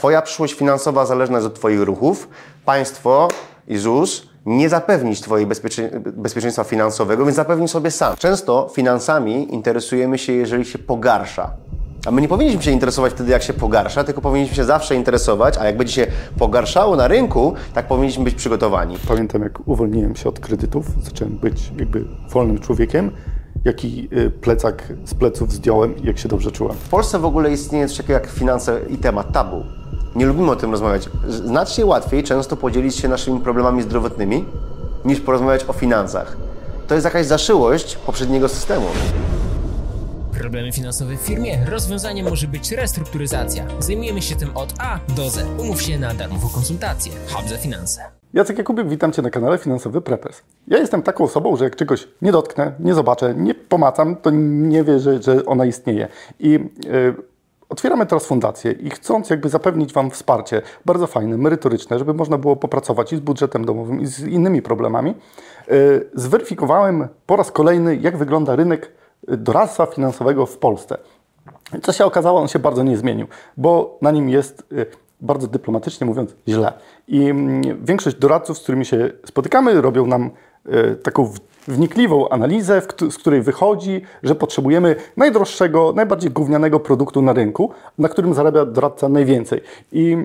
Twoja przyszłość finansowa zależna jest od Twoich ruchów. Państwo i ZUS nie zapewnić Twojej bezpiecze bezpieczeństwa finansowego, więc zapewnij sobie sam. Często finansami interesujemy się, jeżeli się pogarsza. A my nie powinniśmy się interesować wtedy, jak się pogarsza, tylko powinniśmy się zawsze interesować, a jak będzie się pogarszało na rynku, tak powinniśmy być przygotowani. Pamiętam, jak uwolniłem się od kredytów, zacząłem być jakby wolnym człowiekiem, jaki y, plecak z pleców zdjąłem i jak się dobrze czułem. W Polsce w ogóle istnieje coś takiego jak finanse i temat tabu. Nie lubimy o tym rozmawiać. Znacznie łatwiej często podzielić się naszymi problemami zdrowotnymi, niż porozmawiać o finansach. To jest jakaś zaszyłość poprzedniego systemu. Problemy finansowe w firmie? Rozwiązaniem może być restrukturyzacja. Zajmujemy się tym od A do Z. Umów się na darmową konsultację. Hub za finanse. Jacek Jakubik, witam Cię na kanale Finansowy Prepes. Ja jestem taką osobą, że jak czegoś nie dotknę, nie zobaczę, nie pomacam, to nie wierzę, że ona istnieje. I yy, otwieramy teraz fundację i chcąc jakby zapewnić Wam wsparcie bardzo fajne, merytoryczne, żeby można było popracować i z budżetem domowym, i z innymi problemami, yy, zweryfikowałem po raz kolejny, jak wygląda rynek doradztwa finansowego w Polsce. Co się okazało, on się bardzo nie zmienił, bo na nim jest bardzo dyplomatycznie mówiąc źle. I mm, większość doradców, z którymi się spotykamy, robią nam y, taką wnikliwą analizę, z której wychodzi, że potrzebujemy najdroższego, najbardziej gównianego produktu na rynku, na którym zarabia doradca najwięcej. I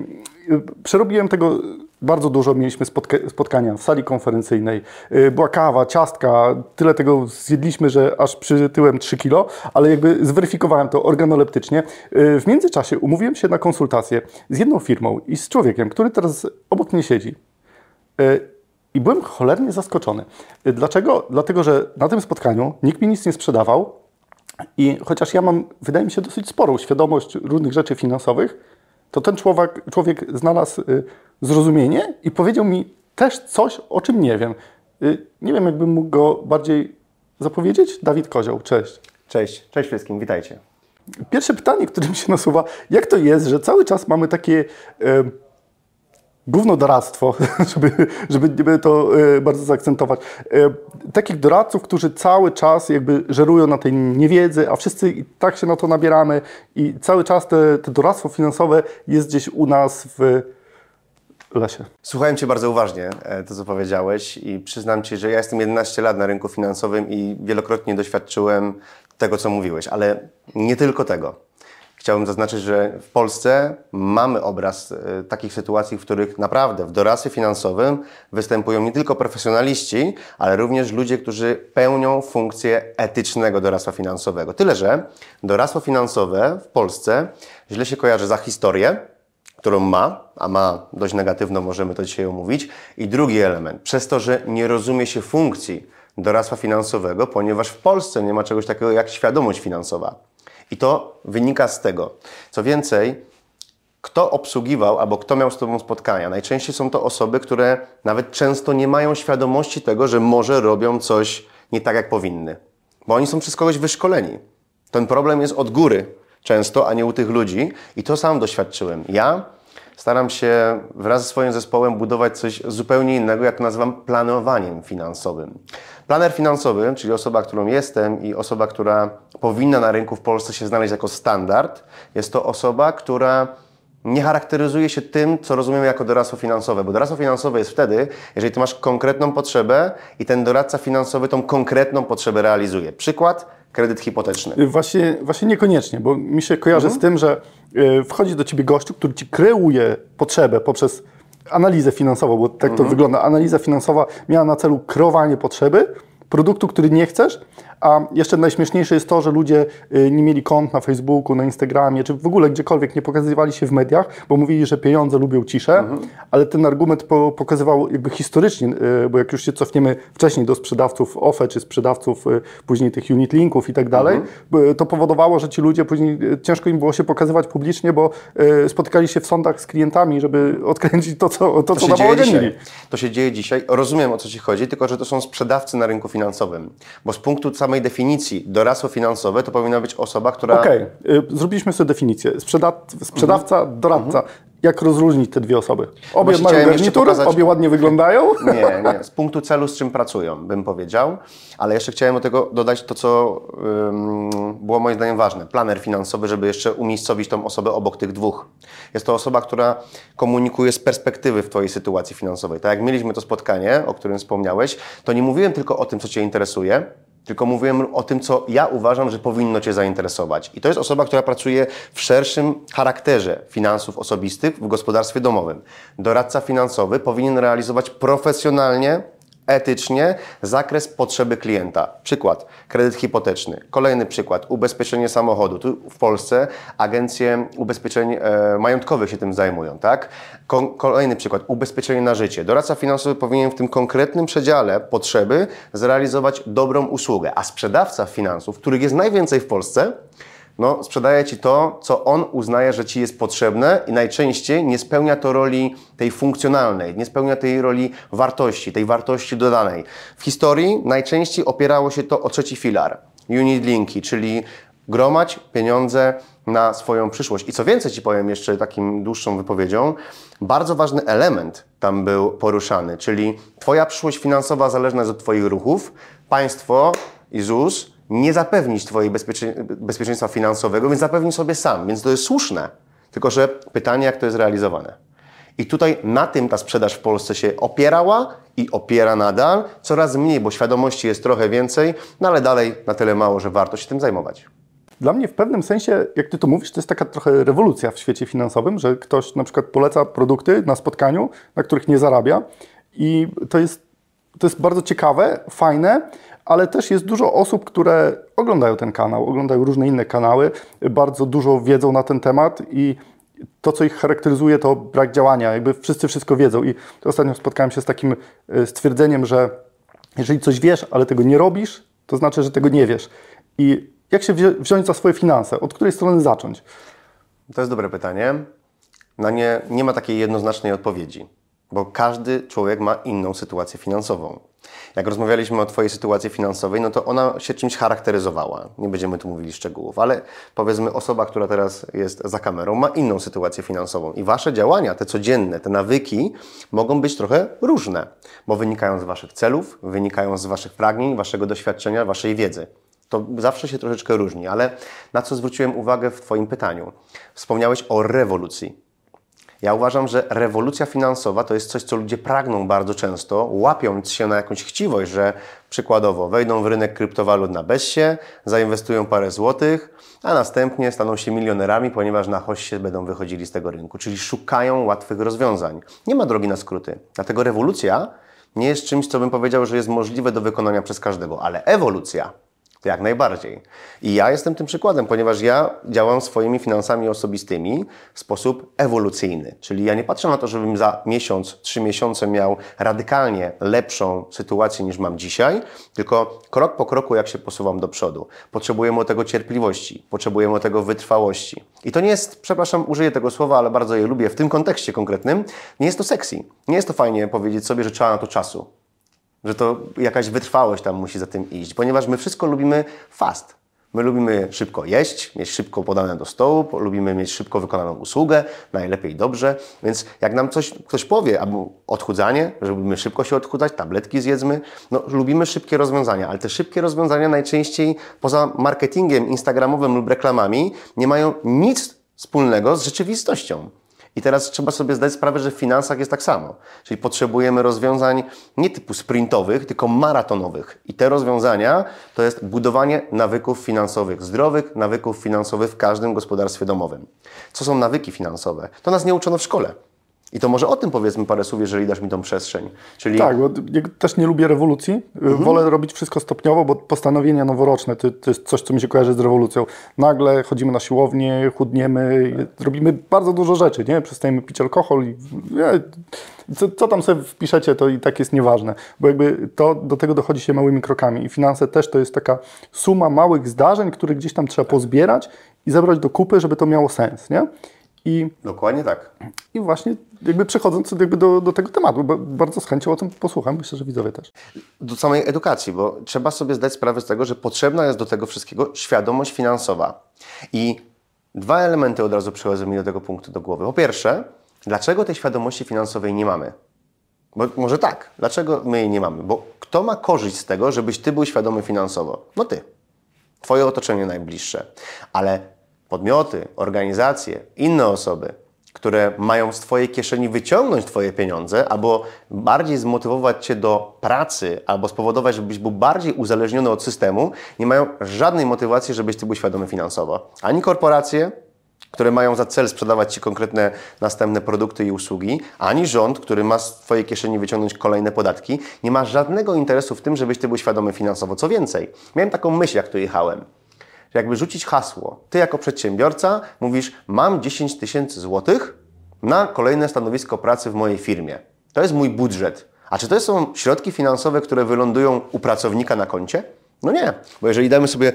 y, przerobiłem tego bardzo dużo mieliśmy spotka spotkania w sali konferencyjnej. Y, była kawa, ciastka, tyle tego zjedliśmy, że aż przytyłem 3 kilo, ale jakby zweryfikowałem to organoleptycznie. Y, w międzyczasie umówiłem się na konsultację z jedną firmą i z człowiekiem, który teraz obok mnie siedzi. Y, I byłem cholernie zaskoczony. Dlaczego? Dlatego, że na tym spotkaniu nikt mi nic nie sprzedawał i chociaż ja mam, wydaje mi się, dosyć sporą świadomość różnych rzeczy finansowych, to ten człowiek, człowiek znalazł zrozumienie i powiedział mi też coś, o czym nie wiem. Y, nie wiem, jakbym mógł go bardziej zapowiedzieć. Dawid Kozioł, cześć. Cześć, cześć wszystkim, witajcie. Pierwsze pytanie, które mi się nasuwa, jak to jest, że cały czas mamy takie główno doradztwo, żeby, żeby to e, bardzo zaakcentować. E, takich doradców, którzy cały czas jakby żerują na tej niewiedzy, a wszyscy i tak się na to nabieramy i cały czas te, te doradztwo finansowe jest gdzieś u nas w lesie. Słuchałem Cię bardzo uważnie, e, to co powiedziałeś i przyznam Ci, że ja jestem 11 lat na rynku finansowym i wielokrotnie doświadczyłem tego, co mówiłeś, ale nie tylko tego. Chciałbym zaznaczyć, że w Polsce mamy obraz e, takich sytuacji, w których naprawdę w doradztwie finansowym występują nie tylko profesjonaliści, ale również ludzie, którzy pełnią funkcję etycznego doradztwa finansowego. Tyle, że doradztwo finansowe w Polsce źle się kojarzy za historię, którą ma, a ma dość negatywną, możemy to dzisiaj omówić. I drugi element, przez to, że nie rozumie się funkcji doradztwa finansowego, ponieważ w Polsce nie ma czegoś takiego jak świadomość finansowa. I to wynika z tego. Co więcej, kto obsługiwał albo kto miał z Tobą spotkania. Najczęściej są to osoby, które nawet często nie mają świadomości tego, że może robią coś nie tak, jak powinny. Bo oni są przez kogoś wyszkoleni. Ten problem jest od góry często, a nie u tych ludzi. I to sam doświadczyłem. Ja staram się wraz ze swoim zespołem budować coś zupełnie innego, jak nazywam planowaniem finansowym. Planer finansowy, czyli osoba, którą jestem i osoba, która powinna na rynku w Polsce się znaleźć jako standard, jest to osoba, która nie charakteryzuje się tym, co rozumiemy jako doradztwo finansowe, bo doradztwo finansowe jest wtedy, jeżeli ty masz konkretną potrzebę i ten doradca finansowy tą konkretną potrzebę realizuje. Przykład, kredyt hipoteczny. Właśnie, właśnie niekoniecznie, bo mi się kojarzy mhm. z tym, że y, wchodzi do ciebie gościu, który ci kreuje potrzebę poprzez analizę finansową, bo tak to mhm. wygląda. Analiza finansowa miała na celu kreowanie potrzeby produktu, który nie chcesz, a jeszcze najśmieszniejsze jest to, że ludzie y, nie mieli kont na Facebooku, na Instagramie, czy w ogóle gdziekolwiek nie pokazywali się w mediach, bo mówili, że pieniądze lubią ciszę, mhm. ale ten argument po, pokazywał jakby historycznie, y, bo jak już się cofniemy wcześniej do sprzedawców OFE, czy sprzedawców y, później tych unit linków i tak dalej, mhm. to powodowało, że ci ludzie później ciężko im było się pokazywać publicznie, bo spotykali się w sądach z klientami, żeby odkręcić to, co, to, to co dawało To się dzieje dzisiaj. Rozumiem, o co Ci chodzi, tylko że to są sprzedawcy na rynku finansowym, bo z punktu samej definicji doradztwo finansowe to powinna być osoba, która... Okej, okay. zrobiliśmy sobie definicję. Sprzeda sprzedawca, mhm. doradca. Mhm. jak rozróżnić te dwie osoby? Obie mają garnitury, pokazać- obie ładnie wyglądają. Nie, nie. Z punktu celu, z czym pracują, bym powiedział. Ale jeszcze chciałem do tego dodać to, co ym, było moim zdaniem ważne. Planer finansowy, żeby jeszcze umiejscowić tą osobę obok tych dwóch. Jest to osoba, która komunikuje z perspektywy w Twojej sytuacji finansowej. Tak jak mieliśmy to spotkanie, o którym wspomniałeś, to nie mówiłem tylko o tym, co Cię interesuje, tylko mówiłem o tym, co ja uważam, że powinno Cię zainteresować. I to jest osoba, która pracuje w szerszym charakterze finansów osobistych w gospodarstwie domowym. Doradca finansowy powinien realizować profesjonalnie, etycznie zakres potrzeby klienta. Przykład, kredyt hipoteczny. Kolejny przykład, ubezpieczenie samochodu. Tu w Polsce agencje ubezpieczeń e, majątkowych się tym zajmują, tak? Ko- kolejny przykład, ubezpieczenie na życie. Doradca finansowy powinien w tym konkretnym przedziale potrzeby zrealizować dobrą usługę, a sprzedawca finansów, których jest najwięcej w Polsce, no, sprzedaje Ci to, co on uznaje, że Ci jest potrzebne i najczęściej nie spełnia to roli tej funkcjonalnej, nie spełnia tej roli wartości, tej wartości dodanej. W historii najczęściej opierało się to o trzeci filar, unit linki, czyli gromać pieniądze na swoją przyszłość. I co więcej Ci powiem jeszcze takim dłuższą wypowiedzią, bardzo ważny element tam był poruszany, czyli Twoja przyszłość finansowa zależna jest od Twoich ruchów, państwo i ZUS nie zapewnić Twojej bezpiecze, bezpieczeństwa finansowego, więc zapewni sobie sam, więc to jest słuszne. Tylko, że pytanie, jak to jest realizowane. I tutaj na tym ta sprzedaż w Polsce się opierała i opiera nadal, coraz mniej, bo świadomości jest trochę więcej, no ale dalej na tyle mało, że warto się tym zajmować. Dla mnie w pewnym sensie, jak ty to mówisz, to jest taka trochę rewolucja w świecie finansowym, że ktoś na przykład poleca produkty na spotkaniu, na których nie zarabia i to jest, to jest bardzo ciekawe, fajne, ale też jest dużo osób, które oglądają ten kanał, oglądają różne inne kanały, bardzo dużo wiedzą na ten temat i to, co ich charakteryzuje, to brak działania. Jakby wszyscy wszystko wiedzą. I ostatnio spotkałem się z takim e, stwierdzeniem, że jeżeli coś wiesz, ale tego nie robisz, to znaczy, że tego nie wiesz. I jak się wziąć za swoje finanse? Od której strony zacząć? To jest dobre pytanie. Na nie nie ma takiej jednoznacznej odpowiedzi, bo każdy człowiek ma inną sytuację finansową. Jak rozmawialiśmy o Twojej sytuacji finansowej, no to ona się czymś charakteryzowała. Nie będziemy tu mówili szczegółów, ale powiedzmy, osoba, która teraz jest za kamerą, ma inną sytuację finansową i Wasze działania, te codzienne, te nawyki mogą być trochę różne, bo wynikają z Waszych celów, wynikają z Waszych pragnień, Waszego doświadczenia, Waszej wiedzy. To zawsze się troszeczkę różni, ale na co zwróciłem uwagę w Twoim pytaniu? Wspomniałeś o rewolucji. Ja uważam, że rewolucja finansowa to jest coś, co ludzie pragną bardzo często, łapiąc się na jakąś chciwość, że przykładowo wejdą w rynek kryptowalut na bezsie, zainwestują parę złotych, a następnie staną się milionerami, ponieważ na hoście będą wychodzili z tego rynku. Czyli szukają łatwych rozwiązań. Nie ma drogi na skróty. Dlatego rewolucja nie jest czymś, co bym powiedział, że jest możliwe do wykonania przez każdego, ale ewolucja jak najbardziej. I ja jestem tym przykładem, ponieważ ja działam swoimi finansami osobistymi w sposób ewolucyjny. Czyli ja nie patrzę na to, żebym za miesiąc, trzy miesiące miał radykalnie lepszą sytuację niż mam dzisiaj, tylko krok po kroku, jak się posuwam do przodu. Potrzebujemy tego cierpliwości, potrzebujemy tego wytrwałości. I to nie jest, przepraszam, użyję tego słowa, ale bardzo je lubię w tym kontekście konkretnym, nie jest to sexy. Nie jest to fajnie powiedzieć sobie, że trzeba na to czasu że to jakaś wytrwałość tam musi za tym iść, ponieważ my wszystko lubimy fast. My lubimy szybko jeść, mieć szybko podane do stołu, lubimy mieć szybko wykonaną usługę, najlepiej dobrze. Więc jak nam coś, ktoś powie, albo odchudzanie, że lubimy szybko się odchudzać, tabletki zjedzmy, no lubimy szybkie rozwiązania, ale te szybkie rozwiązania najczęściej poza marketingiem instagramowym lub reklamami nie mają nic wspólnego z rzeczywistością. I teraz trzeba sobie zdać sprawę, że w finansach jest tak samo. Czyli potrzebujemy rozwiązań nie typu sprintowych, tylko maratonowych. I te rozwiązania to jest budowanie nawyków finansowych, zdrowych nawyków finansowych w każdym gospodarstwie domowym. Co są nawyki finansowe? To nas nie uczono w szkole. I to może o tym powiedzmy parę słów, jeżeli dasz mi tą przestrzeń. Czyli Tak, bo ja też nie lubię rewolucji. Wolę robić wszystko stopniowo, bo postanowienia noworoczne to, to jest coś, co mi się kojarzy z rewolucją. Nagle chodzimy na siłownię, chudniemy, robimy bardzo dużo rzeczy, nie? Przestajemy pić alkohol i co, co tam sobie wpiszecie, to i tak jest nieważne, bo jakby to do tego dochodzi się małymi krokami i finanse też to jest taka suma małych zdarzeń, które gdzieś tam trzeba pozbierać i zebrać do kupy, żeby to miało sens, nie? I dokładnie tak. i właśnie jakby przechodząc jakby do, do tego tematu, bo bardzo z chęcią o tym posłucham, myślę, że widzowie też. do samej edukacji, bo trzeba sobie zdać sprawę z tego, że potrzebna jest do tego wszystkiego świadomość finansowa. I dwa elementy od razu przychodzą mi do tego punktu do głowy. Po pierwsze, Dlaczego tej świadomości finansowej nie mamy? Bo może tak, dlaczego my jej nie mamy? Bo kto ma korzyść z tego, żebyś ty był świadomy finansowo? No ty. Twoje otoczenie najbliższe. Ale podmioty, organizacje, inne osoby, które mają z Twojej kieszeni wyciągnąć Twoje pieniądze, albo bardziej zmotywować Cię do pracy, albo spowodować, żebyś był bardziej uzależniony od systemu, nie mają żadnej motywacji, żebyś Ty był świadomy finansowo. Ani korporacje, które mają za cel sprzedawać Ci konkretne następne produkty i usługi, ani rząd, który ma z Twojej kieszeni wyciągnąć kolejne podatki, nie ma żadnego interesu w tym, żebyś Ty był świadomy finansowo. Co więcej, miałem taką myśl, jak tu jechałem, jakby rzucić hasło, Ty jako przedsiębiorca mówisz, mam 10 tysięcy złotych na kolejne stanowisko pracy w mojej firmie. To jest mój budżet. A czy to są środki finansowe, które wylądują u pracownika na koncie? No nie, bo jeżeli damy sobie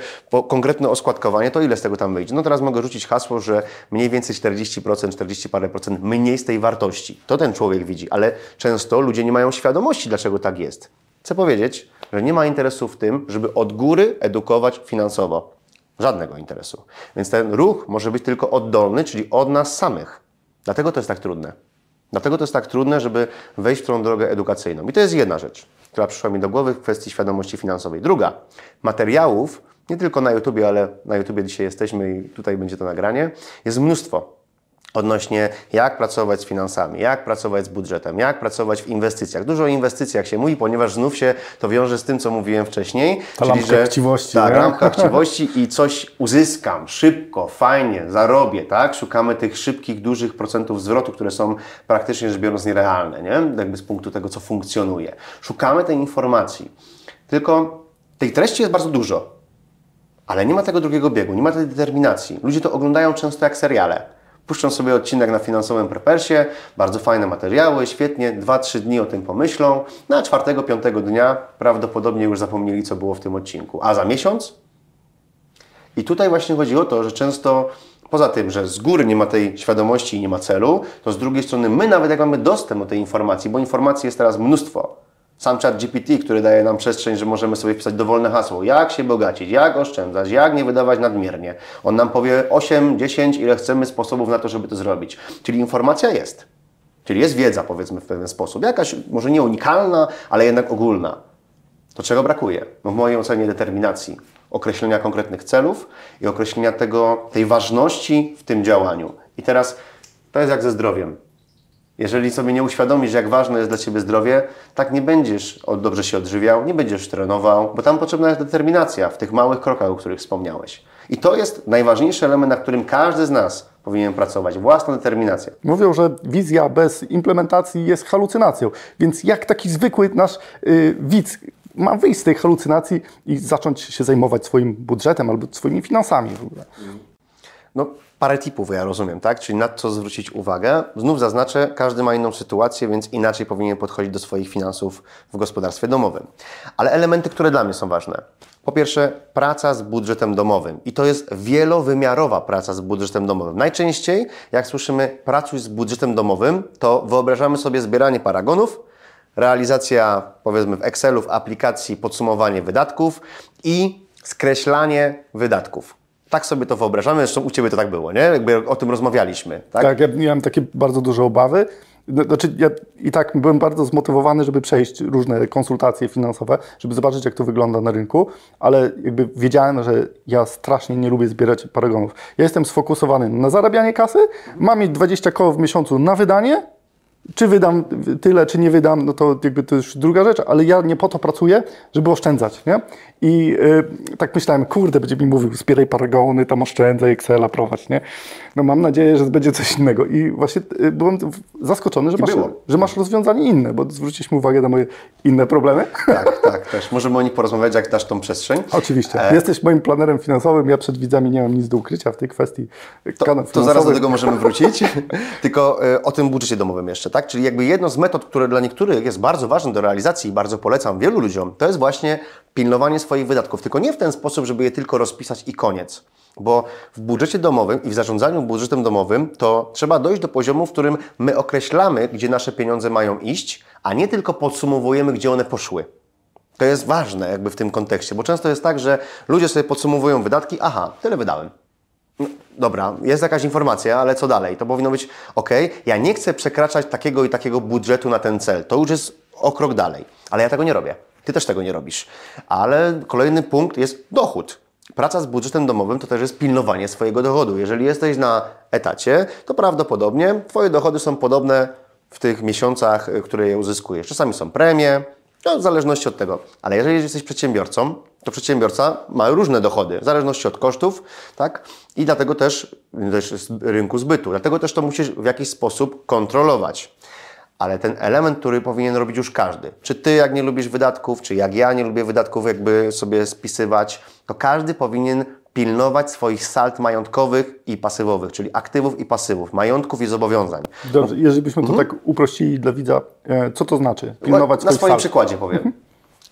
konkretne oskładkowanie, to ile z tego tam wyjdzie? No teraz mogę rzucić hasło, że mniej więcej 40%, 40 parę procent mniej z tej wartości. To ten człowiek widzi, ale często ludzie nie mają świadomości, dlaczego tak jest. Chcę powiedzieć, że nie ma interesu w tym, żeby od góry edukować finansowo. Żadnego interesu. Więc ten ruch może być tylko oddolny, czyli od nas samych. Dlatego to jest tak trudne. Dlatego to jest tak trudne, żeby wejść w tą drogę edukacyjną. I to jest jedna rzecz, która przyszła mi do głowy w kwestii świadomości finansowej. Druga, materiałów, nie tylko na YouTubie, ale na YouTubie dzisiaj jesteśmy i tutaj będzie to nagranie, jest mnóstwo odnośnie jak pracować z finansami, jak pracować z budżetem, jak pracować w inwestycjach. Dużo o inwestycjach się mówi, ponieważ znów się to wiąże z tym, co mówiłem wcześniej. Ta czyli, że chciwości. Tak, lampka chciwości i coś uzyskam szybko, fajnie, zarobię, tak? Szukamy tych szybkich, dużych procentów zwrotu, które są praktycznie rzecz biorąc nierealne, nie? Jakby z punktu tego, co funkcjonuje. Szukamy tej informacji. Tylko tej treści jest bardzo dużo, ale nie ma tego drugiego biegu, nie ma tej determinacji. Ludzie to oglądają często jak seriale. Puszczą sobie odcinek na finansowym prepersie, bardzo fajne materiały, świetnie, 2-3 dni o tym pomyślą, na czwartego, piątego dnia prawdopodobnie już zapomnieli, co było w tym odcinku. A za miesiąc? I tutaj właśnie chodzi o to, że często poza tym, że z góry nie ma tej świadomości i nie ma celu, to z drugiej strony my nawet jak mamy dostęp do tej informacji, bo informacji jest teraz mnóstwo, sam chat GPT, który daje nam przestrzeń, że możemy sobie wpisać dowolne hasło, jak się bogacić, jak oszczędzać, jak nie wydawać nadmiernie. On nam powie 8, 10, ile chcemy sposobów na to, żeby to zrobić. Czyli informacja jest. Czyli jest wiedza, powiedzmy w pewien sposób. Jakaś, może nie unikalna, ale jednak ogólna. To czego brakuje? No w mojej ocenie determinacji, określenia konkretnych celów i określenia tego, tej ważności w tym działaniu. I teraz to jest jak ze zdrowiem. Jeżeli sobie nie uświadomisz, jak ważne jest dla Ciebie zdrowie, tak nie będziesz dobrze się odżywiał, nie będziesz trenował, bo tam potrzebna jest determinacja w tych małych krokach, o których wspomniałeś. I to jest najważniejszy element, na którym każdy z nas powinien pracować. Własna determinacja. Mówią, że wizja bez implementacji jest halucynacją. Więc jak taki zwykły nasz yy, widz ma wyjść z tej halucynacji i zacząć się zajmować swoim budżetem albo swoimi finansami w ogóle? No, parę tipów ja rozumiem, tak? Czyli na co zwrócić uwagę. Znów zaznaczę, każdy ma inną sytuację, więc inaczej powinien podchodzić do swoich finansów w gospodarstwie domowym. Ale elementy, które dla mnie są ważne. Po pierwsze, praca z budżetem domowym. I to jest wielowymiarowa praca z budżetem domowym. Najczęściej, jak słyszymy pracuj z budżetem domowym, to wyobrażamy sobie zbieranie paragonów, realizacja, powiedzmy, w Excelu, w aplikacji, podsumowanie wydatków i skreślanie wydatków. Tak sobie to wyobrażamy, zresztą u Ciebie to tak było, nie? Jakby o tym rozmawialiśmy, tak? Tak, ja miałem takie bardzo duże obawy. Znaczy, ja i tak byłem bardzo zmotywowany, żeby przejść różne konsultacje finansowe, żeby zobaczyć, jak to wygląda na rynku, ale jakby wiedziałem, że ja strasznie nie lubię zbierać paragonów. Ja jestem sfokusowany na zarabianie kasy, mam mieć 20 koło w miesiącu na wydanie, czy wydam tyle, czy nie wydam, no to jakby to już druga rzecz, ale ja nie po to pracuję, żeby oszczędzać, nie? I yy, tak myślałem, kurde, będzie mi mówił, zbieraj paragony, tam oszczędzaj, Excela prowadź, nie? No mam nadzieję, że będzie coś innego. I właśnie yy, byłem zaskoczony, że masz, że masz rozwiązanie inne, bo zwróciliśmy uwagę na moje inne problemy. Tak, tak, też. Możemy o nich porozmawiać, jak dasz tą przestrzeń. Oczywiście. E... Jesteś moim planerem finansowym, ja przed widzami nie mam nic do ukrycia w tej kwestii. To, to zaraz do tego możemy wrócić. Tylko yy, o tym budżecie domowym jeszcze, tak? Czyli jakby jedno z metod, które dla niektórych jest bardzo ważne do realizacji i bardzo polecam wielu ludziom, to jest właśnie pilnowanie swoich wydatków. Tylko nie w ten sposób, żeby je tylko rozpisać i koniec. Bo w budżecie domowym i w zarządzaniu budżetem domowym to trzeba dojść do poziomu, w którym my określamy, gdzie nasze pieniądze mają iść, a nie tylko podsumowujemy, gdzie one poszły. To jest ważne jakby w tym kontekście, bo często jest tak, że ludzie sobie podsumowują wydatki, aha, tyle wydałem. Dobra, jest jakaś informacja, ale co dalej? To powinno być, ok, ja nie chcę przekraczać takiego i takiego budżetu na ten cel. To już jest o krok dalej, ale ja tego nie robię. Ty też tego nie robisz. Ale kolejny punkt jest dochód. Praca z budżetem domowym to też jest pilnowanie swojego dochodu. Jeżeli jesteś na etacie, to prawdopodobnie Twoje dochody są podobne w tych miesiącach, które je uzyskujesz. Czasami są premie, no, w zależności od tego. Ale jeżeli jesteś przedsiębiorcą, to przedsiębiorca ma różne dochody, w zależności od kosztów, tak? I dlatego też, też rynku zbytu. Dlatego też to musisz w jakiś sposób kontrolować. Ale ten element, który powinien robić już każdy. Czy ty, jak nie lubisz wydatków, czy jak ja nie lubię wydatków, jakby sobie spisywać, to każdy powinien pilnować swoich salt majątkowych i pasywowych, czyli aktywów i pasywów, majątków i zobowiązań. Dobrze, jeżeli byśmy to tak uprościli dla widza, e, co to znaczy? Pilnować Na swoim sal. przykładzie powiem.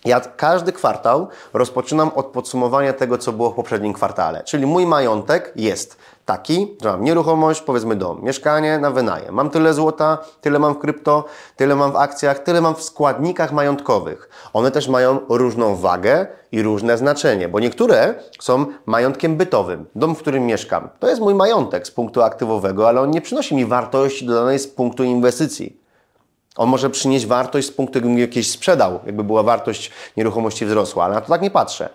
Ja każdy kwartał rozpoczynam od podsumowania tego, co było w poprzednim kwartale. Czyli mój majątek jest taki, że mam nieruchomość, powiedzmy dom, mieszkanie na wynajem. Mam tyle złota, tyle mam w krypto, tyle mam w akcjach, tyle mam w składnikach majątkowych. One też mają różną wagę i różne znaczenie, bo niektóre są majątkiem bytowym. Dom, w którym mieszkam, to jest mój majątek z punktu aktywowego, ale on nie przynosi mi wartości dodanej z punktu inwestycji. On może przynieść wartość z punktu, gdybym jakieś sprzedał, jakby była wartość nieruchomości wzrosła, ale na to tak nie patrzę.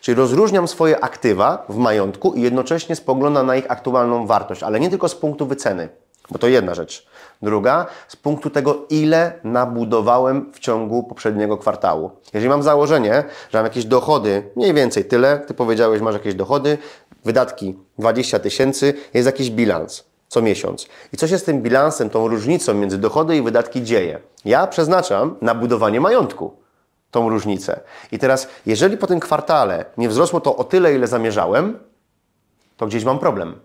Czyli rozróżniam swoje aktywa w majątku i jednocześnie spoglądam na ich aktualną wartość, ale nie tylko z punktu wyceny, bo to jedna rzecz. Druga, z punktu tego, ile nabudowałem w ciągu poprzedniego kwartału. Jeżeli mam założenie, że mam jakieś dochody, mniej więcej tyle, ty powiedziałeś, masz jakieś dochody, wydatki 20 tysięcy, jest jakiś bilans co miesiąc. I co się z tym bilansem, tą różnicą między dochody i wydatki dzieje? Ja przeznaczam na budowanie majątku tą różnicę. I teraz, jeżeli po tym kwartale nie wzrosło to o tyle, ile zamierzałem, to gdzieś mam problem.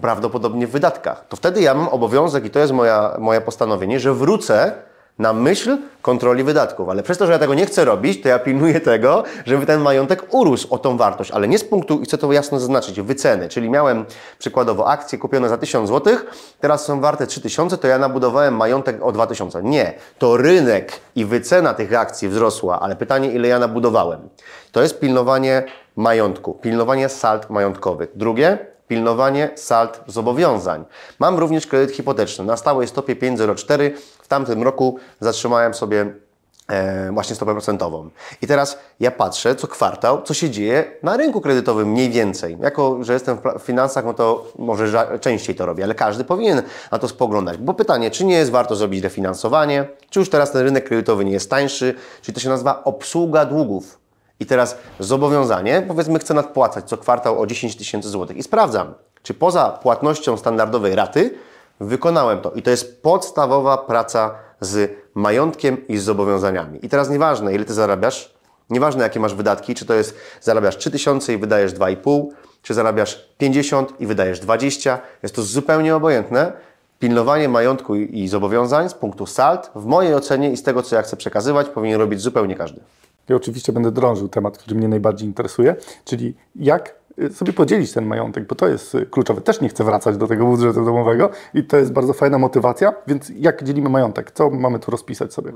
Prawdopodobnie w wydatkach. To wtedy ja mam obowiązek, i to jest moja, moje postanowienie, że wrócę na myśl kontroli wydatków. Ale przez to, że ja tego nie chcę robić, to ja pilnuję tego, żeby ten majątek urósł o tą wartość, ale nie z punktu, i chcę to jasno zaznaczyć, wyceny. Czyli miałem przykładowo akcje kupione za 1000 zł, teraz są warte 3000, to ja nabudowałem majątek o 2000. Nie, to rynek i wycena tych akcji wzrosła, ale pytanie, ile ja nabudowałem. To jest pilnowanie majątku, pilnowanie sald majątkowych. Drugie, pilnowanie sald zobowiązań. Mam również kredyt hipoteczny na stałej stopie 5,04. W tamtym roku zatrzymałem sobie e, właśnie stopę procentową. I teraz ja patrzę co kwartał, co się dzieje na rynku kredytowym mniej więcej. Jako, że jestem w finansach, no to może częściej to robię, ale każdy powinien na to spoglądać. Bo pytanie, czy nie jest warto zrobić refinansowanie, czy już teraz ten rynek kredytowy nie jest tańszy, czyli to się nazywa obsługa długów. I teraz zobowiązanie, powiedzmy, chcę nadpłacać co kwartał o 10 tysięcy złotych i sprawdzam, czy poza płatnością standardowej raty wykonałem to. I to jest podstawowa praca z majątkiem i z zobowiązaniami. I teraz nieważne, ile ty zarabiasz, nieważne jakie masz wydatki, czy to jest zarabiasz 3 tysiące i wydajesz 2,5, czy zarabiasz 50 i wydajesz 20, jest to zupełnie obojętne. Pilnowanie majątku i zobowiązań z punktu SALT, w mojej ocenie i z tego, co ja chcę przekazywać, powinien robić zupełnie każdy. Ja oczywiście będę drążył temat, który mnie najbardziej interesuje, czyli jak y, sobie podzielić ten majątek, bo to jest y, kluczowe. Też nie chcę wracać do tego budżetu domowego i to jest bardzo fajna motywacja, więc jak dzielimy majątek? Co mamy tu rozpisać sobie?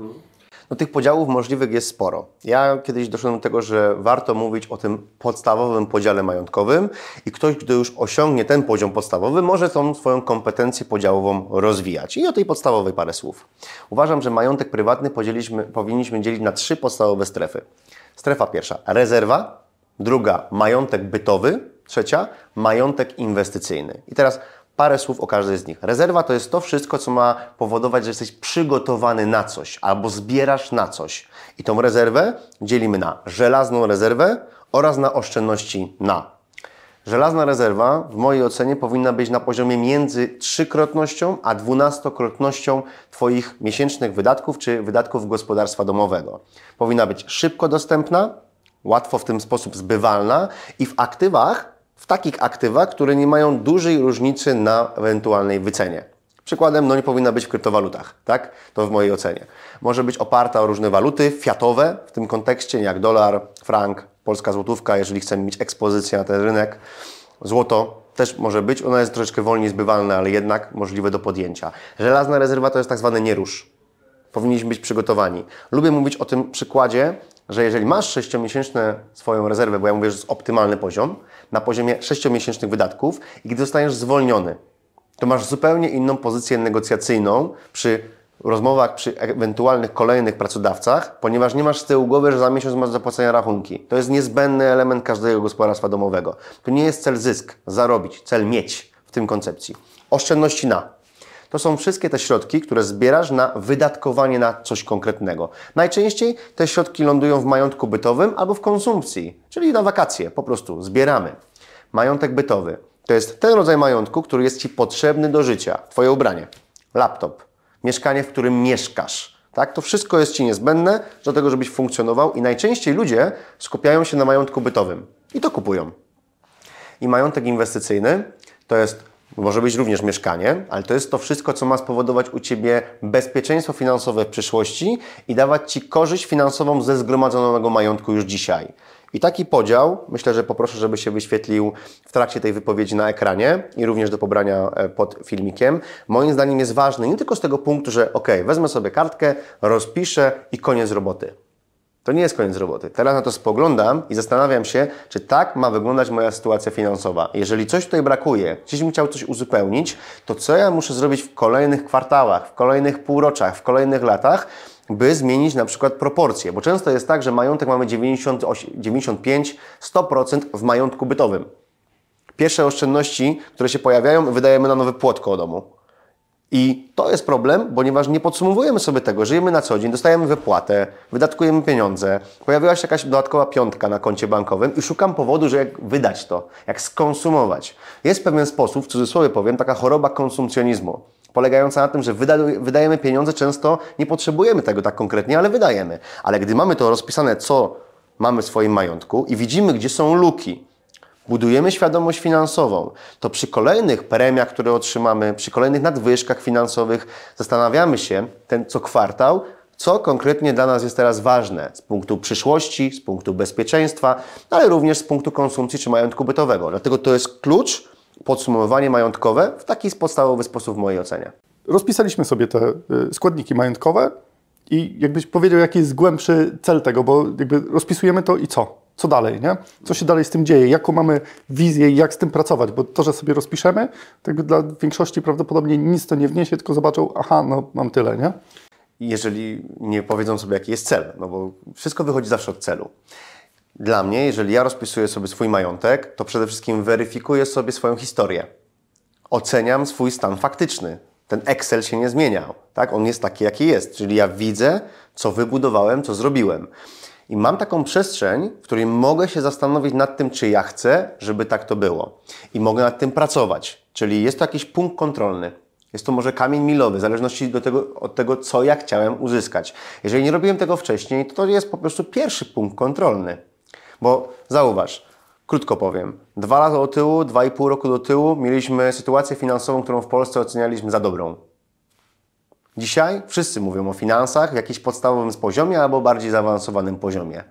No, tych podziałów możliwych jest sporo. Ja kiedyś doszedłem do tego, że warto mówić o tym podstawowym podziale majątkowym i ktoś, kto już osiągnie ten poziom podstawowy, może tą swoją kompetencję podziałową rozwijać. I o tej podstawowej parę słów. Uważam, że majątek prywatny powinniśmy dzielić na trzy podstawowe strefy. Strefa pierwsza rezerwa, druga majątek bytowy, trzecia majątek inwestycyjny. I teraz parę słów o każdej z nich. Rezerwa to jest to wszystko, co ma powodować, że jesteś przygotowany na coś albo zbierasz na coś. I tą rezerwę dzielimy na żelazną rezerwę oraz na oszczędności na. Żelazna rezerwa w mojej ocenie powinna być na poziomie między trzykrotnością a dwunastokrotnością Twoich miesięcznych wydatków czy wydatków gospodarstwa domowego. Powinna być szybko dostępna, łatwo w tym sposób zbywalna i w aktywach, w takich aktywach, które nie mają dużej różnicy na ewentualnej wycenie. Przykładem, no nie powinna być w kryptowalutach, tak? To w mojej ocenie. Może być oparta o różne waluty fiatowe w tym kontekście, jak dolar, frank, polska złotówka, jeżeli chcemy mieć ekspozycję na ten rynek. Złoto też może być, ona jest troszeczkę wolniej zbywalna, ale jednak możliwe do podjęcia. Żelazna rezerwa to jest tak zwany nierusz. Powinniśmy być przygotowani. Lubię mówić o tym przykładzie że jeżeli masz 6-miesięczne swoją rezerwę, bo ja mówię, że jest optymalny poziom, na poziomie 6-miesięcznych wydatków i gdy zostaniesz zwolniony, to masz zupełnie inną pozycję negocjacyjną przy rozmowach, przy ewentualnych kolejnych pracodawcach, ponieważ nie masz z tyłu głowy, że za miesiąc masz zapłacenia rachunki. To jest niezbędny element każdego gospodarstwa domowego. To nie jest cel zysk, zarobić, cel mieć w tym koncepcji. Oszczędności na. To są wszystkie te środki, które zbierasz na wydatkowanie na coś konkretnego. Najczęściej te środki lądują w majątku bytowym albo w konsumpcji, czyli na wakacje, po prostu zbieramy. Majątek bytowy to jest ten rodzaj majątku, który jest Ci potrzebny do życia. Twoje ubranie, laptop, mieszkanie, w którym mieszkasz. Tak? To wszystko jest Ci niezbędne do tego, żebyś funkcjonował i najczęściej ludzie skupiają się na majątku bytowym i to kupują. I majątek inwestycyjny to jest, może być również mieszkanie, ale to jest to wszystko, co ma spowodować u Ciebie bezpieczeństwo finansowe w przyszłości i dawać Ci korzyść finansową ze zgromadzonego majątku już dzisiaj. I taki podział, myślę, że poproszę, żeby się wyświetlił w trakcie tej wypowiedzi na ekranie i również do pobrania e, pod filmikiem. Moim zdaniem jest ważny nie tylko z tego punktu, że ok, wezmę sobie kartkę, rozpiszę i koniec roboty. To nie jest koniec roboty. Teraz na to spoglądam i zastanawiam się, czy tak ma wyglądać moja sytuacja finansowa. Jeżeli coś tutaj brakuje, gdzieś bym chciał coś uzupełnić, to co ja muszę zrobić w kolejnych kwartałach, w kolejnych półroczach, w kolejnych latach, by zmienić na przykład proporcje, bo często jest tak, że majątek mamy 95-100% w majątku bytowym. Pierwsze oszczędności, które się pojawiają, wydajemy na nowe płot koło domu. I to jest problem, ponieważ nie podsumowujemy sobie tego. Żyjemy na co dzień, dostajemy wypłatę, wydatkujemy pieniądze, pojawiła się jakaś dodatkowa piątka na koncie bankowym i szukam powodu, że jak wydać to, jak skonsumować. Jest pewien sposób, w cudzysłowie powiem, taka choroba konsumpcjonizmu polegająca na tym, że wydajemy pieniądze, często nie potrzebujemy tego tak konkretnie, ale wydajemy. Ale gdy mamy to rozpisane, co mamy w swoim majątku i widzimy, gdzie są luki, budujemy świadomość finansową, to przy kolejnych premiach, które otrzymamy, przy kolejnych nadwyżkach finansowych, zastanawiamy się ten co kwartał, co konkretnie dla nas jest teraz ważne z punktu przyszłości, z punktu bezpieczeństwa, ale również z punktu konsumpcji czy majątku bytowego. Dlatego to jest klucz podsumowanie majątkowe w taki podstawowy sposób w mojej ocenie. Rozpisaliśmy sobie te y, składniki majątkowe i jakbyś powiedział, jaki jest głębszy cel tego, bo jakby rozpisujemy to i co? Co dalej, nie? Co się dalej z tym dzieje? Jaką mamy wizję i jak z tym pracować? Bo to, że sobie rozpiszemy, jakby dla większości prawdopodobnie nic to nie wniesie, tylko zobaczą, aha, no mam tyle, nie? Jeżeli nie powiedzą sobie, jaki jest cel, no bo wszystko wychodzi zawsze od celu. Dla mnie, jeżeli ja rozpisuję sobie swój majątek, to przede wszystkim weryfikuję sobie swoją historię. Oceniam swój stan faktyczny. Ten Excel się nie zmieniał, tak? On jest taki, jaki jest. Czyli ja widzę, co wybudowałem, co zrobiłem. I mam taką przestrzeń, w której mogę się zastanowić nad tym, czy ja chcę, żeby tak to było. I mogę nad tym pracować. Czyli jest to jakiś punkt kontrolny. Jest to może kamień milowy, w zależności do tego, od tego, co ja chciałem uzyskać. Jeżeli nie robiłem tego wcześniej, to to jest po prostu pierwszy punkt kontrolny. Bo zauważ, krótko powiem, dwa lata do tyłu, dwa i pół roku do tyłu mieliśmy sytuację finansową, którą w Polsce ocenialiśmy za dobrą. Dzisiaj wszyscy mówią o finansach w jakimś podstawowym poziomie albo bardziej zaawansowanym poziomie.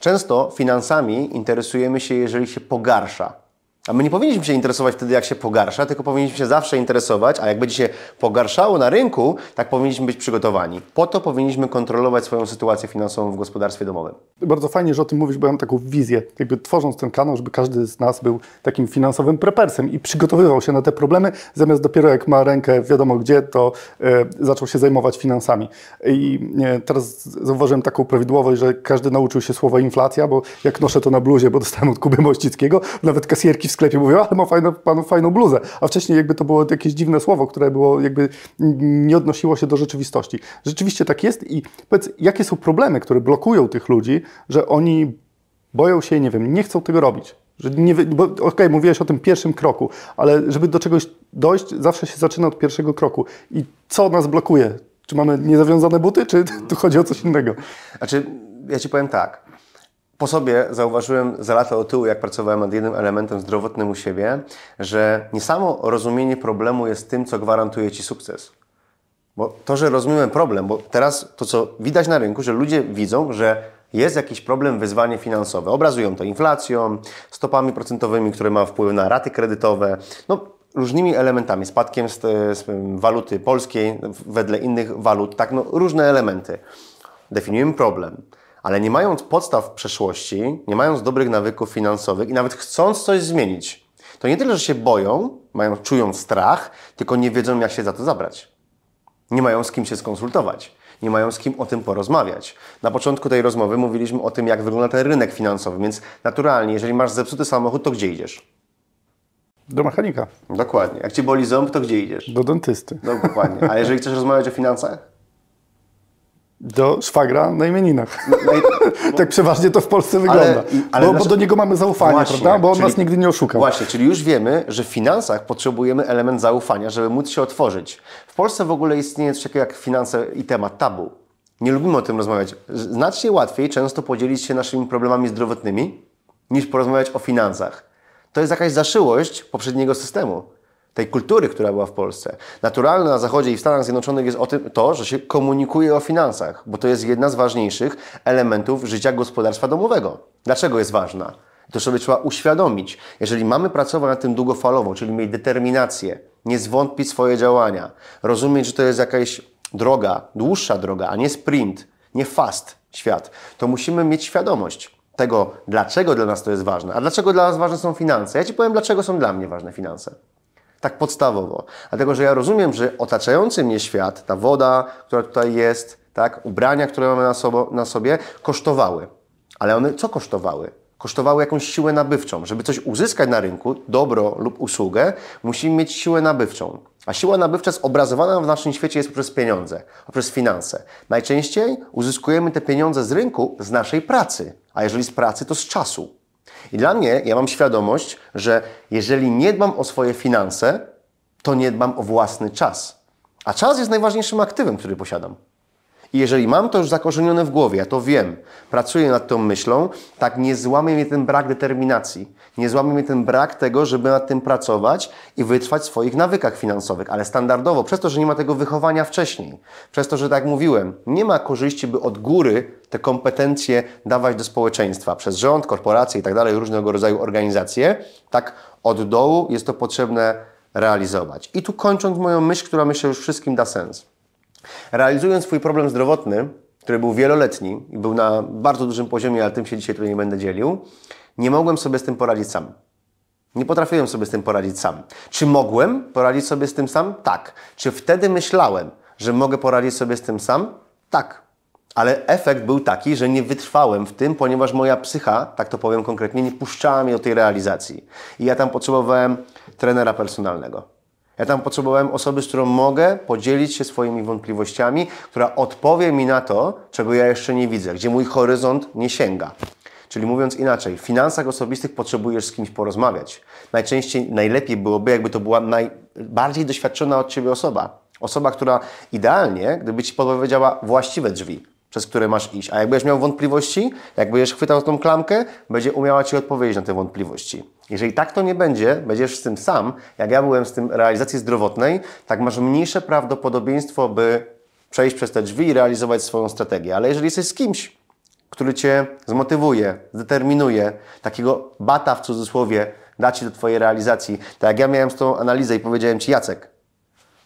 Często finansami interesujemy się, jeżeli się pogarsza. A my nie powinniśmy się interesować wtedy, jak się pogarsza, tylko powinniśmy się zawsze interesować, a jak będzie się pogarszało na rynku, tak powinniśmy być przygotowani. Po to powinniśmy kontrolować swoją sytuację finansową w gospodarstwie domowym. Bardzo fajnie, że o tym mówisz, bo ja mam taką wizję, jakby tworząc ten kanał, żeby każdy z nas był takim finansowym prepersem i przygotowywał się na te problemy, zamiast dopiero jak ma rękę wiadomo gdzie, to e, zaczął się zajmować finansami. I e, teraz zauważyłem taką prawidłowość, że każdy nauczył się słowa inflacja, bo jak noszę to na bluzie, bo dostałem od Kuby Mościckiego, nawet kasjerki w sklepie mówią, ale ma fajną, panu fajną bluzę. A wcześniej jakby to było jakieś dziwne słowo, które było jakby nie odnosiło się do rzeczywistości. Rzeczywiście tak jest i powiedz, jakie są problemy, które blokują tych ludzi, że oni boją się, nie wiem, nie chcą tego robić. Że nie, bo okay, mówiłeś o tym pierwszym kroku, ale żeby do czegoś dojść, zawsze się zaczyna od pierwszego kroku. I co nas blokuje? Czy mamy niezawiązane buty, czy tu chodzi o coś innego? Znaczy, ja Ci powiem tak. Po sobie zauważyłem za lata o tyłu, jak pracowałem nad jednym elementem zdrowotnym u siebie, że nie samo rozumienie problemu jest tym, co gwarantuje Ci sukces. Bo to, że rozumiemy problem, bo teraz to, co widać na rynku, że ludzie widzą, że jest jakiś problem, wyzwanie finansowe. Obrazują to inflacją, stopami procentowymi, które ma wpływ na raty kredytowe, no, różnymi elementami, spadkiem z, z waluty polskiej wedle innych walut, tak, no, różne elementy. Definiujemy problem ale nie mając podstaw w przeszłości, nie mając dobrych nawyków finansowych i nawet chcąc coś zmienić, to nie tyle, że się boją, mają, czują strach, tylko nie wiedzą, jak się za to zabrać. Nie mają z kim się skonsultować, nie mają z kim o tym porozmawiać. Na początku tej rozmowy mówiliśmy o tym, jak wygląda ten rynek finansowy, więc naturalnie, jeżeli masz zepsuty samochód, to gdzie idziesz? Do mechanika, Dokładnie. Jak cię boli ząb, to gdzie idziesz? do dentysty, dokładnie. A jeżeli chcesz rozmawiać o finansach? Do szwagra na imieninach. No i, Tak przeważnie to w Polsce wygląda. i- ale bo, bo do niego mamy zaufanie, Właśnie, prawda? Bo on czyli- nas nigdy nie oszukał. Właśnie, czyli już wiemy, że w finansach potrzebujemy element zaufania, żeby móc się otworzyć. W Polsce w ogóle istnieje coś takiego jak finanse i temat tabu. Nie lubimy o tym rozmawiać. Znacznie łatwiej często podzielić się naszymi problemami zdrowotnymi, niż porozmawiać o finansach. To jest jakaś zaszyłość poprzedniego systemu, tej kultury, która była w Polsce. Naturalne na Zachodzie i w Stanach Zjednoczonych jest o tym, to, że się komunikuje o finansach, bo to jest jedna z ważniejszych elementów życia gospodarstwa domowego. Dlaczego jest ważna? To sobie trzeba uświadomić. Jeżeli mamy pracować nad tym długofalowo, czyli mieć determinację, nie zwątpić swoje działania, rozumieć, że to jest jakaś droga, dłuższa droga, a nie sprint, nie fast świat, to musimy mieć świadomość tego, dlaczego dla nas to jest ważne. A dlaczego dla nas ważne są finanse? Ja Ci powiem, dlaczego są dla mnie ważne finanse. Tak podstawowo. Dlatego, że ja rozumiem, że otaczający mnie świat, ta woda, która tutaj jest, tak, ubrania, które mamy na, na sobie, kosztowały. Ale one co kosztowały? Kosztowały jakąś siłę nabywczą. Żeby coś uzyskać na rynku, dobro lub usługę, musimy mieć siłę nabywczą. A siła nabywcza zobrazowana w naszym świecie jest poprzez pieniądze, poprzez finanse. Najczęściej uzyskujemy te pieniądze z rynku z naszej pracy, a jeżeli z pracy, to z czasu. I dla mnie, ja mam świadomość, że jeżeli nie dbam o swoje finanse, to nie dbam o własny czas. A czas jest najważniejszym aktywem, który posiadam. I jeżeli mam to już zakorzenione w głowie, ja to wiem, pracuję nad tą myślą, tak nie złamie mnie ten brak determinacji. Nie złamie mnie ten brak tego, żeby nad tym pracować i wytrwać w swoich nawykach finansowych, ale standardowo, przez to, że nie ma tego wychowania wcześniej, przez to, że tak jak mówiłem, nie ma korzyści, by od góry te kompetencje dawać do społeczeństwa przez rząd, korporacje i tak dalej, różnego rodzaju organizacje, tak od dołu jest to potrzebne realizować. I tu kończąc moją myśl, która myślę już wszystkim da sens. Realizując swój problem zdrowotny, który był wieloletni i był na bardzo dużym poziomie, ale tym się dzisiaj tutaj nie będę dzielił, nie mogłem sobie z tym poradzić sam. Nie potrafiłem sobie z tym poradzić sam. Czy mogłem poradzić sobie z tym sam? Tak. Czy wtedy myślałem, że mogę poradzić sobie z tym sam? Tak. Ale efekt był taki, że nie wytrwałem w tym, ponieważ moja psycha, tak to powiem konkretnie, nie puszczała mnie do tej realizacji. I ja tam potrzebowałem trenera personalnego. Ja tam potrzebowałem osoby, z którą mogę podzielić się swoimi wątpliwościami, która odpowie mi na to, czego ja jeszcze nie widzę, gdzie mój horyzont nie sięga. Czyli mówiąc inaczej, w finansach osobistych potrzebujesz z kimś porozmawiać. Najczęściej, najlepiej byłoby, jakby to była najbardziej doświadczona od Ciebie osoba. Osoba, która idealnie, gdyby Ci podpowiedziała właściwe drzwi, przez które masz iść. A jak będziesz miał wątpliwości, jak będziesz chwytał tą klamkę, będzie umiała Ci odpowiedzieć na te wątpliwości. Jeżeli tak to nie będzie, będziesz z tym sam, jak ja byłem z tym realizacji zdrowotnej, tak masz mniejsze prawdopodobieństwo, by przejść przez te drzwi i realizować swoją strategię. Ale jeżeli jesteś z kimś, który Cię zmotywuje, zdeterminuje, takiego bata w cudzysłowie da Ci do Twojej realizacji, tak jak ja miałem z tą analizę i powiedziałem Ci, Jacek,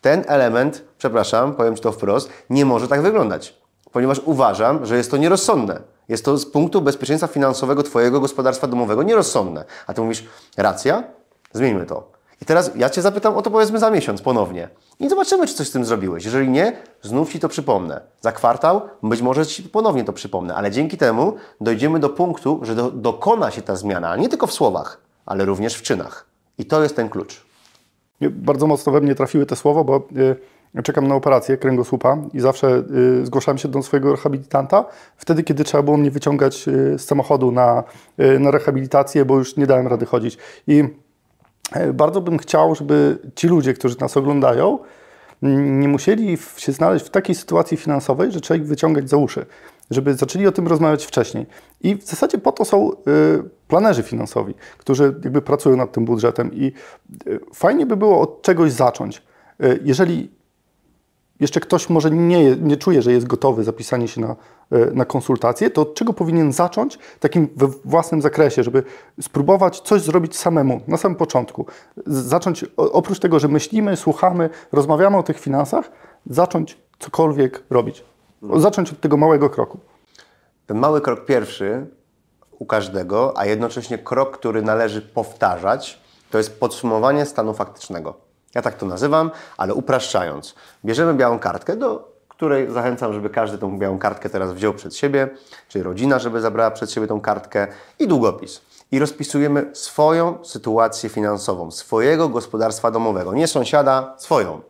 ten element, przepraszam, powiem Ci to wprost, nie może tak wyglądać, ponieważ uważam, że jest to nierozsądne. Jest to z punktu bezpieczeństwa finansowego Twojego gospodarstwa domowego nierozsądne. A Ty mówisz, racja? Zmieńmy to. I teraz ja Cię zapytam o to powiedzmy za miesiąc ponownie. I zobaczymy, czy coś z tym zrobiłeś. Jeżeli nie, znów Ci to przypomnę. Za kwartał być może Ci ponownie to przypomnę, ale dzięki temu dojdziemy do punktu, że do, dokona się ta zmiana, nie tylko w słowach, ale również w czynach. I to jest ten klucz. Bardzo mocno we mnie trafiły te słowa, bo y, czekam na operację kręgosłupa i zawsze y, zgłaszałem się do swojego rehabilitanta wtedy, kiedy trzeba było mnie wyciągać y, z samochodu na, y, na rehabilitację, bo już nie dałem rady chodzić. I y, bardzo bym chciał, żeby ci ludzie, którzy nas oglądają, nie musieli się znaleźć w takiej sytuacji finansowej, że trzeba ich wyciągać za uszy, żeby zaczęli o tym rozmawiać wcześniej. I w zasadzie po to są planerzy finansowi, którzy jakby pracują nad tym budżetem i fajnie by było od czegoś zacząć. Jeżeli jeszcze ktoś może nie, nie czuje, że jest gotowy zapisanie się na, y, na konsultację, to od czego powinien zacząć takim we własnym zakresie, żeby spróbować coś zrobić samemu na samym początku. Zacząć oprócz tego, że myślimy, słuchamy, rozmawiamy o tych finansach, zacząć cokolwiek robić. Zacząć od tego małego kroku. Ten mały krok pierwszy u każdego, a jednocześnie krok, który należy powtarzać, to jest podsumowanie stanu faktycznego. Ja tak to nazywam, ale upraszczając. Bierzemy białą kartkę, do której zachęcam, żeby każdy tą białą kartkę teraz wziął przed siebie, czyli rodzina, żeby zabrała przed siebie tą kartkę i długopis. I rozpisujemy swoją sytuację finansową, swojego gospodarstwa domowego, nie sąsiada, swoją.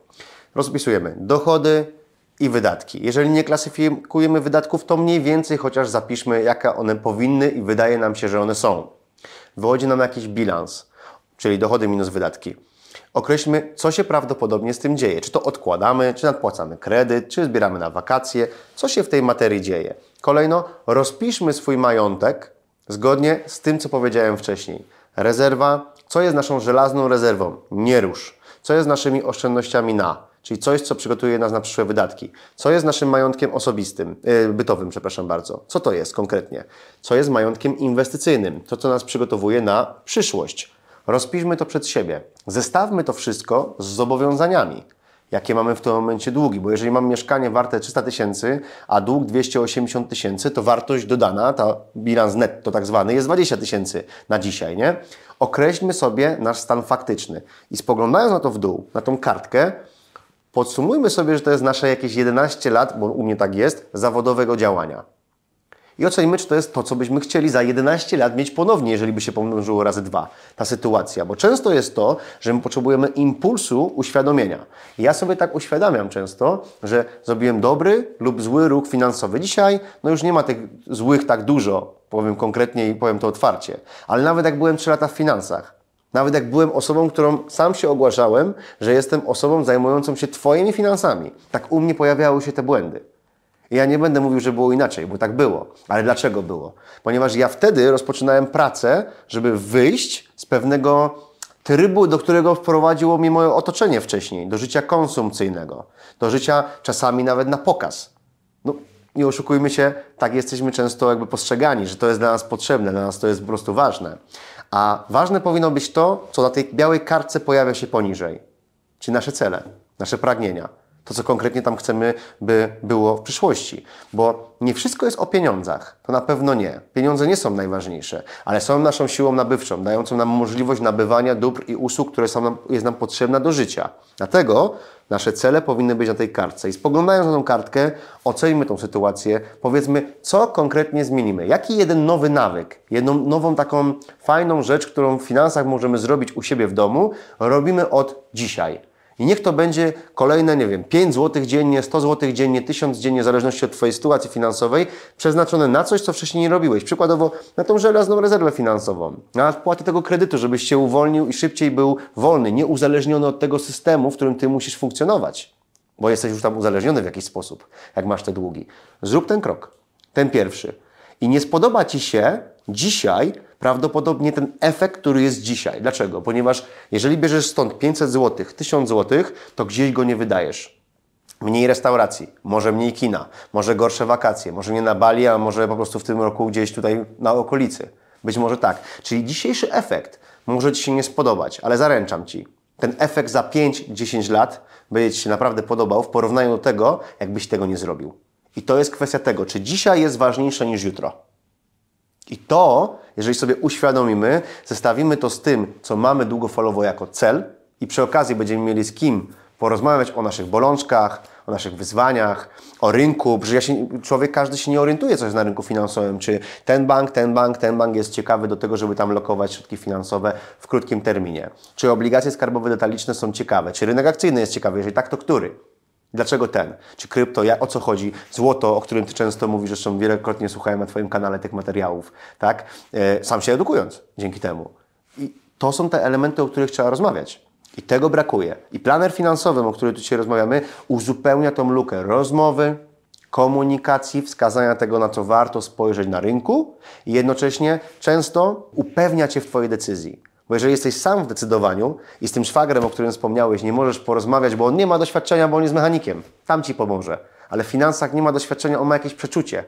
Rozpisujemy dochody i wydatki. Jeżeli nie klasyfikujemy wydatków, to mniej więcej chociaż zapiszmy, jakie one powinny i wydaje nam się, że one są. Wychodzi nam jakiś bilans, czyli dochody minus wydatki. Określmy, co się prawdopodobnie z tym dzieje. Czy to odkładamy, czy nadpłacamy kredyt, czy zbieramy na wakacje, co się w tej materii dzieje. Kolejno, rozpiszmy swój majątek zgodnie z tym, co powiedziałem wcześniej. Rezerwa, co jest naszą żelazną rezerwą? Nie rusz. Co jest naszymi oszczędnościami na? Czyli coś, co przygotuje nas na przyszłe wydatki. Co jest naszym majątkiem osobistym, yy, bytowym, przepraszam bardzo. Co to jest konkretnie? Co jest majątkiem inwestycyjnym? To, co nas przygotowuje na przyszłość. Rozpiszmy to przed siebie. Zestawmy to wszystko z zobowiązaniami. Jakie mamy w tym momencie długi? Bo jeżeli mam mieszkanie warte 300 tysięcy, a dług 280 tysięcy, to wartość dodana, ta bilans netto tak zwany, jest 20 tysięcy na dzisiaj, nie? Określmy sobie nasz stan faktyczny i spoglądając na to w dół, na tą kartkę, podsumujmy sobie, że to jest nasze jakieś 11 lat, bo u mnie tak jest, zawodowego działania i ocenimy, czy to jest to, co byśmy chcieli za 11 lat mieć ponownie, jeżeli by się pomnożyło razy dwa ta sytuacja. Bo często jest to, że my potrzebujemy impulsu uświadomienia. Ja sobie tak uświadamiam często, że zrobiłem dobry lub zły ruch finansowy. Dzisiaj no już nie ma tych złych tak dużo, powiem konkretnie i powiem to otwarcie. Ale nawet jak byłem 3 lata w finansach, nawet jak byłem osobą, którą sam się ogłaszałem, że jestem osobą zajmującą się Twoimi finansami, tak u mnie pojawiały się te błędy. Ja nie będę mówił, że było inaczej, bo tak było. Ale dlaczego było? Ponieważ ja wtedy rozpoczynałem pracę, żeby wyjść z pewnego trybu, do którego wprowadziło mnie moje otoczenie wcześniej, do życia konsumpcyjnego, do życia czasami nawet na pokaz. No, nie oszukujmy się, tak jesteśmy często jakby postrzegani, że to jest dla nas potrzebne, dla nas to jest po prostu ważne. A ważne powinno być to, co na tej białej kartce pojawia się poniżej, czyli nasze cele, nasze pragnienia to, co konkretnie tam chcemy, by było w przyszłości. Bo nie wszystko jest o pieniądzach. To na pewno nie. Pieniądze nie są najważniejsze, ale są naszą siłą nabywczą, dającą nam możliwość nabywania dóbr i usług, które są nam, jest nam potrzebna do życia. Dlatego nasze cele powinny być na tej kartce. I spoglądając na tą kartkę, ocenimy tą sytuację, powiedzmy, co konkretnie zmienimy. Jaki jeden nowy nawyk, jedną nową taką fajną rzecz, którą w finansach możemy zrobić u siebie w domu, robimy od dzisiaj i niech to będzie kolejne, nie wiem, 5 zł dziennie, 100 zł dziennie, 1000 dziennie, w zależności od Twojej sytuacji finansowej, przeznaczone na coś, co wcześniej nie robiłeś. Przykładowo na tą żelazną rezerwę finansową, na odpłatę tego kredytu, żebyś się uwolnił i szybciej był wolny, nie uzależniony od tego systemu, w którym Ty musisz funkcjonować, bo jesteś już tam uzależniony w jakiś sposób, jak masz te długi. Zrób ten krok, ten pierwszy. I nie spodoba Ci się dzisiaj prawdopodobnie ten efekt, który jest dzisiaj. Dlaczego? Ponieważ jeżeli bierzesz stąd 500 zł, 1000 zł, to gdzieś go nie wydajesz. Mniej restauracji, może mniej kina, może gorsze wakacje, może nie na Bali, a może po prostu w tym roku gdzieś tutaj na okolicy. Być może tak. Czyli dzisiejszy efekt może Ci się nie spodobać, ale zaręczam Ci, ten efekt za 5-10 lat będzie Ci się naprawdę podobał w porównaniu do tego, jakbyś tego nie zrobił. I to jest kwestia tego, czy dzisiaj jest ważniejsze niż jutro. I to, jeżeli sobie uświadomimy, zestawimy to z tym, co mamy długofalowo jako cel i przy okazji będziemy mieli z kim porozmawiać o naszych bolączkach, o naszych wyzwaniach, o rynku, że ja człowiek każdy się nie orientuje, co jest na rynku finansowym, czy ten bank, ten bank, ten bank jest ciekawy do tego, żeby tam lokować środki finansowe w krótkim terminie, czy obligacje skarbowe detaliczne są ciekawe, czy rynek akcyjny jest ciekawy, jeżeli tak, to który? Dlaczego ten? Czy krypto? Ja, o co chodzi? Złoto, o którym Ty często mówisz, zresztą wielokrotnie słuchałem na Twoim kanale tych materiałów, tak? E, sam się edukując dzięki temu. I to są te elementy, o których trzeba rozmawiać. I tego brakuje. I planer finansowy, o którym tu dzisiaj rozmawiamy, uzupełnia tą lukę rozmowy, komunikacji, wskazania tego, na co warto spojrzeć na rynku i jednocześnie często upewnia Cię w Twojej decyzji. Bo jeżeli jesteś sam w decydowaniu i z tym szwagrem, o którym wspomniałeś, nie możesz porozmawiać, bo on nie ma doświadczenia, bo on jest mechanikiem, tam ci pomoże. Ale w finansach nie ma doświadczenia, on ma jakieś przeczucie.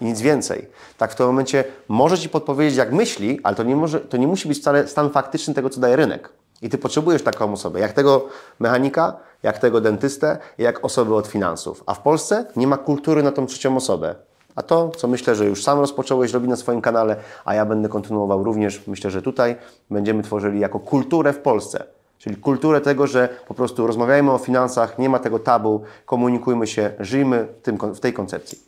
I nic więcej. Tak w tym momencie może ci podpowiedzieć, jak myśli, ale to nie, może, to nie musi być wcale stan faktyczny tego, co daje rynek. I ty potrzebujesz taką osobę, jak tego mechanika, jak tego dentystę, jak osoby od finansów. A w Polsce nie ma kultury na tą trzecią osobę. A to, co myślę, że już sam rozpocząłeś robić na swoim kanale, a ja będę kontynuował również, myślę, że tutaj będziemy tworzyli jako kulturę w Polsce. Czyli kulturę tego, że po prostu rozmawiajmy o finansach, nie ma tego tabu, komunikujmy się, żyjmy w, tym, w tej koncepcji.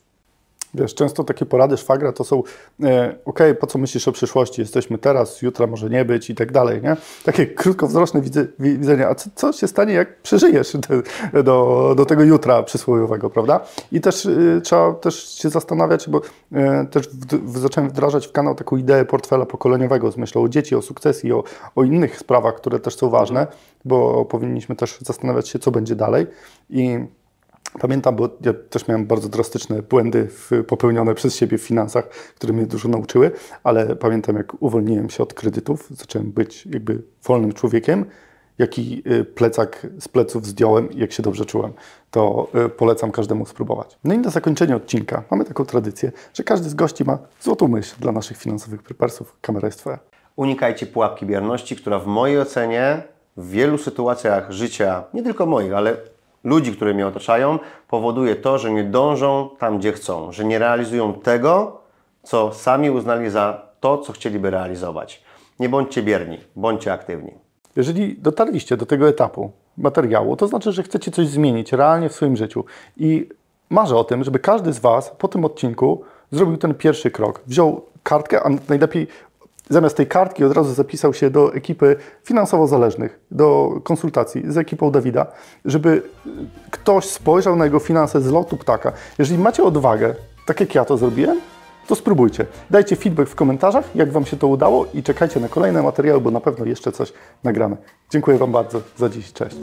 Wiesz, często takie porady szwagra to są, e, okej, po co myślisz o przyszłości, jesteśmy teraz, jutra może nie być i tak dalej, nie? Takie krótkowzroczne widze, wi- widzenie, a co, co się stanie, jak przeżyjesz te, do, do tego jutra przysłowiowego, prawda? I też e, trzeba też się zastanawiać, bo e, też w, w, zacząłem wdrażać w kanał taką ideę portfela pokoleniowego z myślą o dzieci, o sukcesji, o, o innych sprawach, które też są ważne, bo powinniśmy też zastanawiać się, co będzie dalej i Pamiętam, bo ja też miałem bardzo drastyczne błędy popełnione przez siebie w finansach, które mnie dużo nauczyły, ale pamiętam, jak uwolniłem się od kredytów, zacząłem być jakby wolnym człowiekiem, jaki y, plecak z pleców zdjąłem i jak się dobrze czułem. To y, polecam każdemu spróbować. No i na zakończenie odcinka mamy taką tradycję, że każdy z gości ma złotą myśl dla naszych finansowych preparsów. Kamera jest Twoja. Unikajcie pułapki bierności, która w mojej ocenie w wielu sytuacjach życia, nie tylko moich, ale ludzi, które mnie otaczają, powoduje to, że nie dążą tam, gdzie chcą, że nie realizują tego, co sami uznali za to, co chcieliby realizować. Nie bądźcie bierni, bądźcie aktywni. Jeżeli dotarliście do tego etapu materiału, to znaczy, że chcecie coś zmienić realnie w swoim życiu. I marzę o tym, żeby każdy z Was po tym odcinku zrobił ten pierwszy krok. Wziął kartkę, a najlepiej zamiast tej kartki od razu zapisał się do ekipy finansowo zależnych, do konsultacji z ekipą Dawida, żeby ktoś spojrzał na jego finanse z lotu ptaka. Jeżeli macie odwagę, tak jak ja to zrobiłem, to spróbujcie. Dajcie feedback w komentarzach, jak Wam się to udało i czekajcie na kolejne materiały, bo na pewno jeszcze coś nagramy. Dziękuję Wam bardzo za dziś. Cześć.